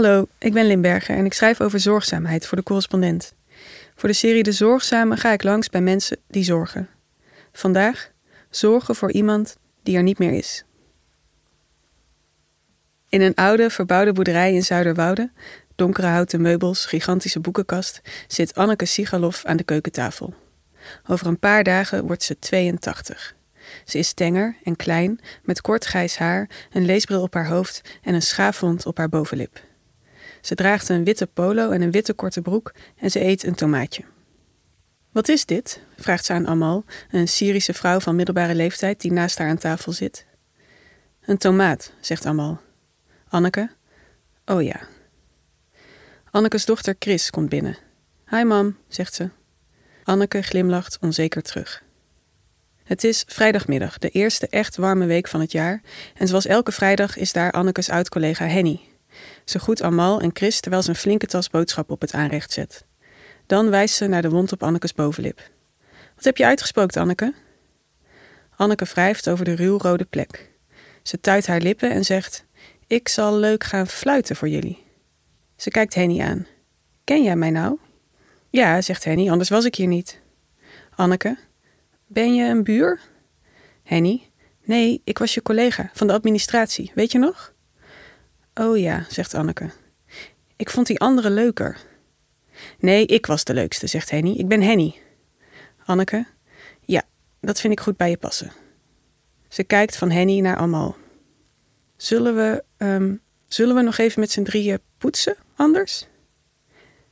Hallo, ik ben Limberger en ik schrijf over zorgzaamheid voor de correspondent. Voor de serie De Zorgzame ga ik langs bij mensen die zorgen. Vandaag zorgen voor iemand die er niet meer is. In een oude, verbouwde boerderij in Zuiderwoude, donkere houten meubels, gigantische boekenkast, zit Anneke Sigaloff aan de keukentafel. Over een paar dagen wordt ze 82. Ze is tenger en klein, met kort grijs haar, een leesbril op haar hoofd en een schaafwond op haar bovenlip. Ze draagt een witte polo en een witte korte broek en ze eet een tomaatje. Wat is dit? vraagt ze aan Amal, een Syrische vrouw van middelbare leeftijd die naast haar aan tafel zit. Een tomaat, zegt Amal. Anneke? Oh ja. Annekes dochter Chris komt binnen. Hi mam, zegt ze. Anneke glimlacht onzeker terug. Het is vrijdagmiddag, de eerste echt warme week van het jaar, en zoals elke vrijdag is daar Annekes oud-collega Henny. Ze groet Amal en Chris terwijl ze een flinke tas boodschap op het aanrecht zet. Dan wijst ze naar de wond op Annekes bovenlip. Wat heb je uitgespookt, Anneke? Anneke wrijft over de ruwrode plek. Ze tuit haar lippen en zegt: Ik zal leuk gaan fluiten voor jullie. Ze kijkt Henny aan. Ken jij mij nou? Ja, zegt Henny, anders was ik hier niet. Anneke, ben je een buur? Henny, nee, ik was je collega van de administratie, weet je nog? Oh ja, zegt Anneke. Ik vond die andere leuker. Nee, ik was de leukste, zegt Henny. Ik ben Henny. Anneke, ja, dat vind ik goed bij je passen. Ze kijkt van Henny naar Amal. Zullen we, um, zullen we nog even met z'n drieën poetsen, anders?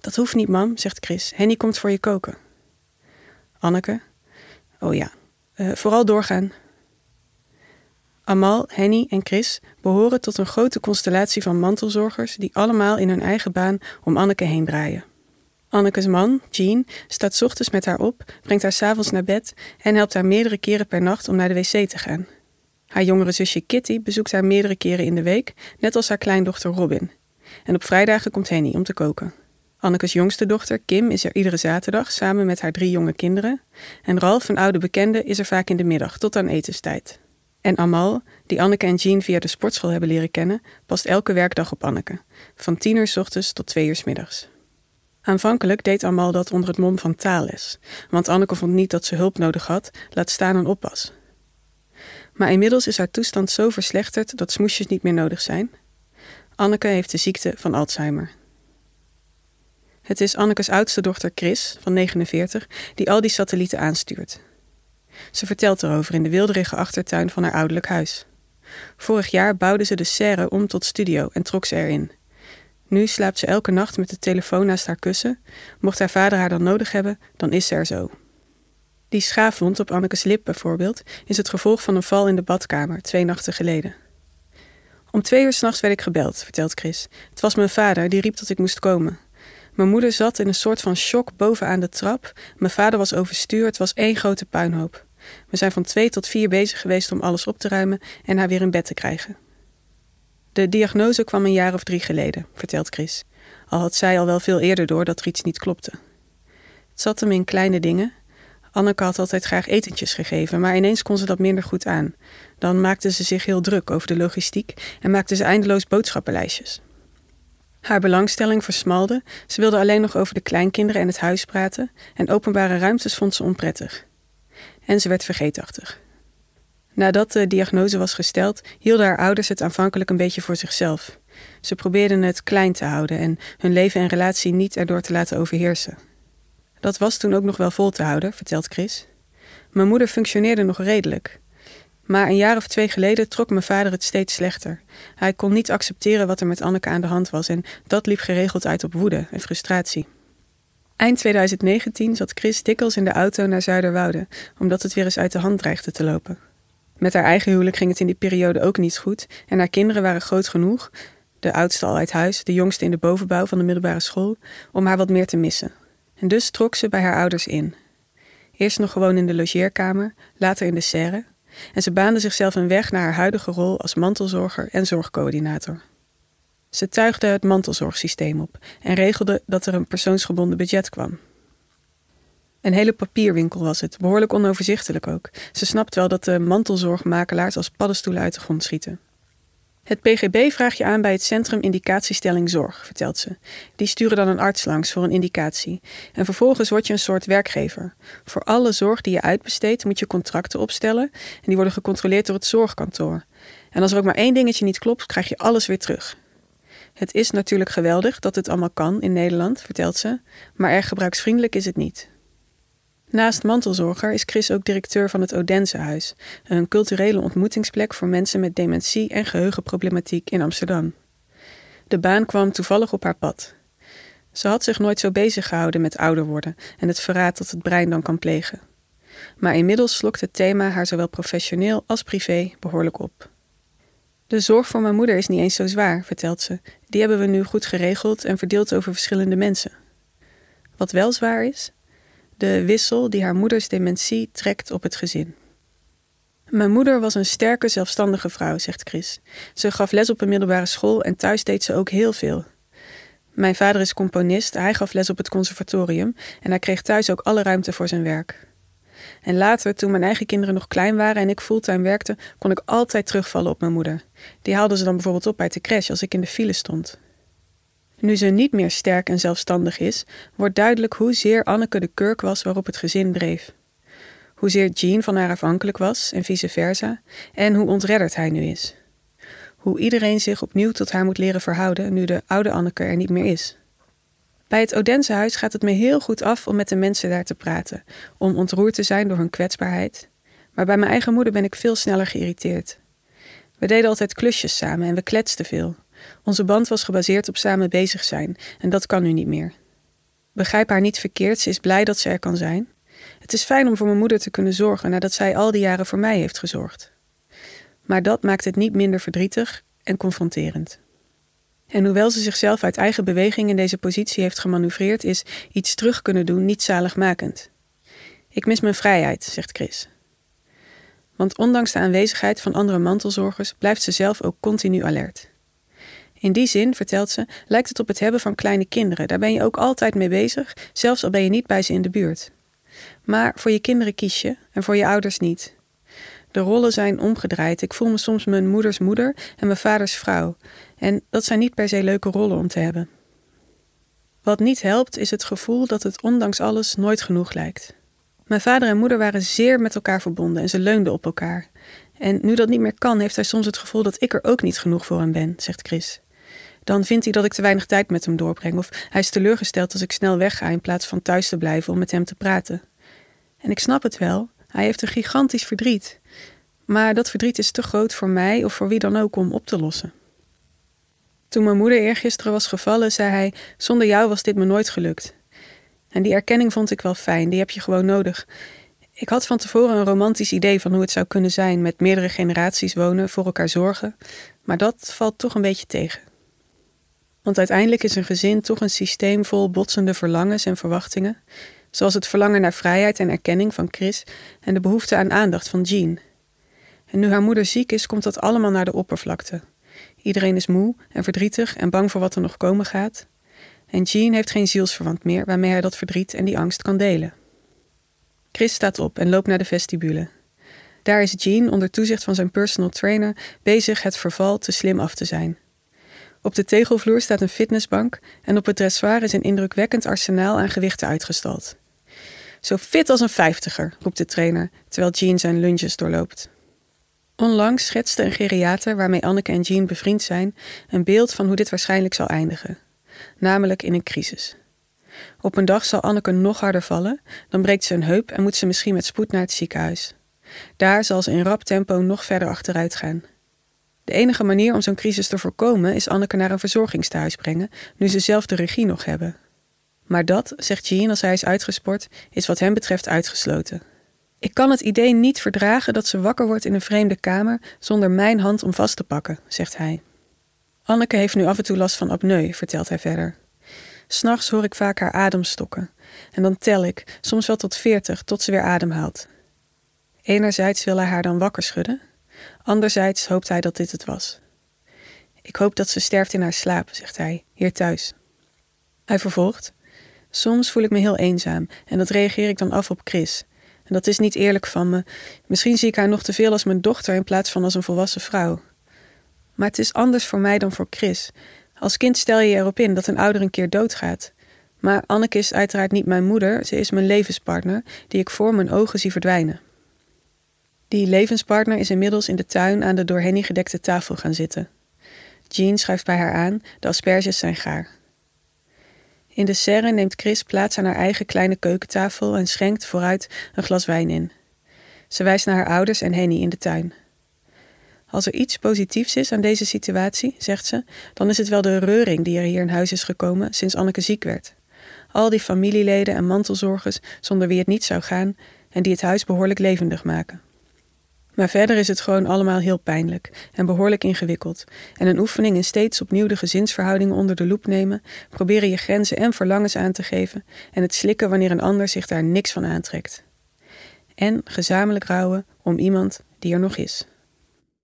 Dat hoeft niet, mam, zegt Chris. Henny komt voor je koken. Anneke, oh ja, uh, vooral doorgaan. Amal, Henny en Chris behoren tot een grote constellatie van mantelzorgers die allemaal in hun eigen baan om Anneke heen draaien. Annekes man, Jean, staat ochtends met haar op, brengt haar s'avonds naar bed en helpt haar meerdere keren per nacht om naar de wc te gaan. Haar jongere zusje Kitty bezoekt haar meerdere keren in de week, net als haar kleindochter Robin. En op vrijdagen komt Henny om te koken. Annekes jongste dochter, Kim, is er iedere zaterdag samen met haar drie jonge kinderen. En Ralf, een oude bekende, is er vaak in de middag tot aan etenstijd. En Amal, die Anneke en Jean via de sportschool hebben leren kennen, past elke werkdag op Anneke, van tien uur s ochtends tot twee uur s middags. Aanvankelijk deed Amal dat onder het mom van taalles, want Anneke vond niet dat ze hulp nodig had, laat staan een oppas. Maar inmiddels is haar toestand zo verslechterd dat smoesjes niet meer nodig zijn. Anneke heeft de ziekte van Alzheimer. Het is Annekes oudste dochter Chris, van 49, die al die satellieten aanstuurt. Ze vertelt erover in de wilderige achtertuin van haar ouderlijk huis. Vorig jaar bouwde ze de serre om tot studio en trok ze erin. Nu slaapt ze elke nacht met de telefoon naast haar kussen. Mocht haar vader haar dan nodig hebben, dan is ze er zo. Die schaafwond op Annekes lip bijvoorbeeld is het gevolg van een val in de badkamer twee nachten geleden. Om twee uur s'nachts werd ik gebeld, vertelt Chris. Het was mijn vader die riep dat ik moest komen. Mijn moeder zat in een soort van shock bovenaan de trap. Mijn vader was overstuur, het was één grote puinhoop. We zijn van twee tot vier bezig geweest om alles op te ruimen en haar weer in bed te krijgen. De diagnose kwam een jaar of drie geleden, vertelt Chris. Al had zij al wel veel eerder door dat er iets niet klopte. Het zat hem in kleine dingen. Anneke had altijd graag etentjes gegeven, maar ineens kon ze dat minder goed aan. Dan maakte ze zich heel druk over de logistiek en maakte ze eindeloos boodschappenlijstjes. Haar belangstelling versmalde, ze wilde alleen nog over de kleinkinderen en het huis praten en openbare ruimtes vond ze onprettig. En ze werd vergeetachtig. Nadat de diagnose was gesteld, hielden haar ouders het aanvankelijk een beetje voor zichzelf. Ze probeerden het klein te houden en hun leven en relatie niet erdoor te laten overheersen. Dat was toen ook nog wel vol te houden, vertelt Chris. Mijn moeder functioneerde nog redelijk. Maar een jaar of twee geleden trok mijn vader het steeds slechter. Hij kon niet accepteren wat er met Anneke aan de hand was en dat liep geregeld uit op woede en frustratie. Eind 2019 zat Chris dikwijls in de auto naar Zuiderwoude, omdat het weer eens uit de hand dreigde te lopen. Met haar eigen huwelijk ging het in die periode ook niet goed en haar kinderen waren groot genoeg, de oudste al uit huis, de jongste in de bovenbouw van de middelbare school, om haar wat meer te missen. En dus trok ze bij haar ouders in. Eerst nog gewoon in de logeerkamer, later in de serre, en ze baande zichzelf een weg naar haar huidige rol als mantelzorger en zorgcoördinator. Ze tuigde het mantelzorgsysteem op en regelde dat er een persoonsgebonden budget kwam. Een hele papierwinkel was het, behoorlijk onoverzichtelijk ook. Ze snapt wel dat de mantelzorgmakelaars als paddenstoelen uit de grond schieten. Het PGB vraagt je aan bij het Centrum Indicatiestelling Zorg, vertelt ze. Die sturen dan een arts langs voor een indicatie. En vervolgens word je een soort werkgever. Voor alle zorg die je uitbesteedt moet je contracten opstellen en die worden gecontroleerd door het zorgkantoor. En als er ook maar één dingetje niet klopt, krijg je alles weer terug. Het is natuurlijk geweldig dat het allemaal kan in Nederland, vertelt ze, maar erg gebruiksvriendelijk is het niet. Naast mantelzorger is Chris ook directeur van het Odensehuis, een culturele ontmoetingsplek voor mensen met dementie en geheugenproblematiek in Amsterdam. De baan kwam toevallig op haar pad. Ze had zich nooit zo bezig gehouden met ouder worden en het verraad dat het brein dan kan plegen. Maar inmiddels slokt het thema haar zowel professioneel als privé behoorlijk op. De zorg voor mijn moeder is niet eens zo zwaar, vertelt ze. Die hebben we nu goed geregeld en verdeeld over verschillende mensen. Wat wel zwaar is, de wissel die haar moeders dementie trekt op het gezin. Mijn moeder was een sterke, zelfstandige vrouw, zegt Chris. Ze gaf les op een middelbare school en thuis deed ze ook heel veel. Mijn vader is componist, hij gaf les op het conservatorium en hij kreeg thuis ook alle ruimte voor zijn werk. En later, toen mijn eigen kinderen nog klein waren en ik fulltime werkte, kon ik altijd terugvallen op mijn moeder. Die haalde ze dan bijvoorbeeld op uit de crash als ik in de file stond. Nu ze niet meer sterk en zelfstandig is, wordt duidelijk hoezeer Anneke de kurk was waarop het gezin dreef. Hoezeer Jean van haar afhankelijk was en vice versa, en hoe ontredderd hij nu is. Hoe iedereen zich opnieuw tot haar moet leren verhouden nu de oude Anneke er niet meer is. Bij het Odense gaat het me heel goed af om met de mensen daar te praten, om ontroerd te zijn door hun kwetsbaarheid. Maar bij mijn eigen moeder ben ik veel sneller geïrriteerd. We deden altijd klusjes samen en we kletsten veel. Onze band was gebaseerd op samen bezig zijn en dat kan nu niet meer. Begrijp haar niet verkeerd, ze is blij dat ze er kan zijn. Het is fijn om voor mijn moeder te kunnen zorgen nadat zij al die jaren voor mij heeft gezorgd. Maar dat maakt het niet minder verdrietig en confronterend. En hoewel ze zichzelf uit eigen beweging in deze positie heeft gemanoeuvreerd, is iets terug kunnen doen niet zaligmakend. Ik mis mijn vrijheid, zegt Chris. Want ondanks de aanwezigheid van andere mantelzorgers blijft ze zelf ook continu alert. In die zin, vertelt ze, lijkt het op het hebben van kleine kinderen. Daar ben je ook altijd mee bezig, zelfs al ben je niet bij ze in de buurt. Maar voor je kinderen kies je en voor je ouders niet. De rollen zijn omgedraaid. Ik voel me soms mijn moeders moeder en mijn vaders vrouw. En dat zijn niet per se leuke rollen om te hebben. Wat niet helpt is het gevoel dat het ondanks alles nooit genoeg lijkt. Mijn vader en moeder waren zeer met elkaar verbonden en ze leunden op elkaar. En nu dat niet meer kan, heeft hij soms het gevoel dat ik er ook niet genoeg voor hem ben, zegt Chris. Dan vindt hij dat ik te weinig tijd met hem doorbreng, of hij is teleurgesteld als ik snel wegga in plaats van thuis te blijven om met hem te praten. En ik snap het wel, hij heeft een gigantisch verdriet. Maar dat verdriet is te groot voor mij of voor wie dan ook om op te lossen. Toen mijn moeder eergisteren was gevallen, zei hij: Zonder jou was dit me nooit gelukt. En die erkenning vond ik wel fijn, die heb je gewoon nodig. Ik had van tevoren een romantisch idee van hoe het zou kunnen zijn met meerdere generaties wonen, voor elkaar zorgen, maar dat valt toch een beetje tegen. Want uiteindelijk is een gezin toch een systeem vol botsende verlangens en verwachtingen, zoals het verlangen naar vrijheid en erkenning van Chris en de behoefte aan aandacht van Jean. En nu haar moeder ziek is, komt dat allemaal naar de oppervlakte. Iedereen is moe en verdrietig en bang voor wat er nog komen gaat. En Jean heeft geen zielsverwant meer waarmee hij dat verdriet en die angst kan delen. Chris staat op en loopt naar de vestibule. Daar is Jean onder toezicht van zijn personal trainer bezig het verval te slim af te zijn. Op de tegelvloer staat een fitnessbank en op het dressoir is een indrukwekkend arsenaal aan gewichten uitgestald. Zo fit als een vijftiger, roept de trainer, terwijl Jean zijn lunges doorloopt. Onlangs schetste een geriater waarmee Anneke en Jean bevriend zijn een beeld van hoe dit waarschijnlijk zal eindigen, namelijk in een crisis. Op een dag zal Anneke nog harder vallen, dan breekt ze een heup en moet ze misschien met spoed naar het ziekenhuis. Daar zal ze in rap tempo nog verder achteruit gaan. De enige manier om zo'n crisis te voorkomen is Anneke naar een verzorgingstehuis brengen, nu ze zelf de regie nog hebben. Maar dat, zegt Jean als hij is uitgesport, is wat hem betreft uitgesloten. Ik kan het idee niet verdragen dat ze wakker wordt in een vreemde kamer zonder mijn hand om vast te pakken, zegt hij. Anneke heeft nu af en toe last van apneu, vertelt hij verder. S'nachts hoor ik vaak haar adem stokken. En dan tel ik, soms wel tot veertig, tot ze weer ademhaalt. Enerzijds wil hij haar dan wakker schudden, anderzijds hoopt hij dat dit het was. Ik hoop dat ze sterft in haar slaap, zegt hij, hier thuis. Hij vervolgt: Soms voel ik me heel eenzaam en dat reageer ik dan af op Chris. En dat is niet eerlijk van me. Misschien zie ik haar nog te veel als mijn dochter in plaats van als een volwassen vrouw. Maar het is anders voor mij dan voor Chris. Als kind stel je erop in dat een ouder een keer doodgaat. Maar Anneke is uiteraard niet mijn moeder, ze is mijn levenspartner, die ik voor mijn ogen zie verdwijnen. Die levenspartner is inmiddels in de tuin aan de door Henny gedekte tafel gaan zitten. Jean schuift bij haar aan, de asperges zijn gaar. In de serre neemt Chris plaats aan haar eigen kleine keukentafel en schenkt vooruit een glas wijn in. Ze wijst naar haar ouders en Henny in de tuin. Als er iets positiefs is aan deze situatie, zegt ze, dan is het wel de reuring die er hier in huis is gekomen sinds Anneke ziek werd. Al die familieleden en mantelzorgers zonder wie het niet zou gaan en die het huis behoorlijk levendig maken. Maar verder is het gewoon allemaal heel pijnlijk en behoorlijk ingewikkeld. En een oefening in steeds opnieuw de gezinsverhoudingen onder de loep nemen, proberen je grenzen en verlangens aan te geven en het slikken wanneer een ander zich daar niks van aantrekt. En gezamenlijk rouwen om iemand die er nog is.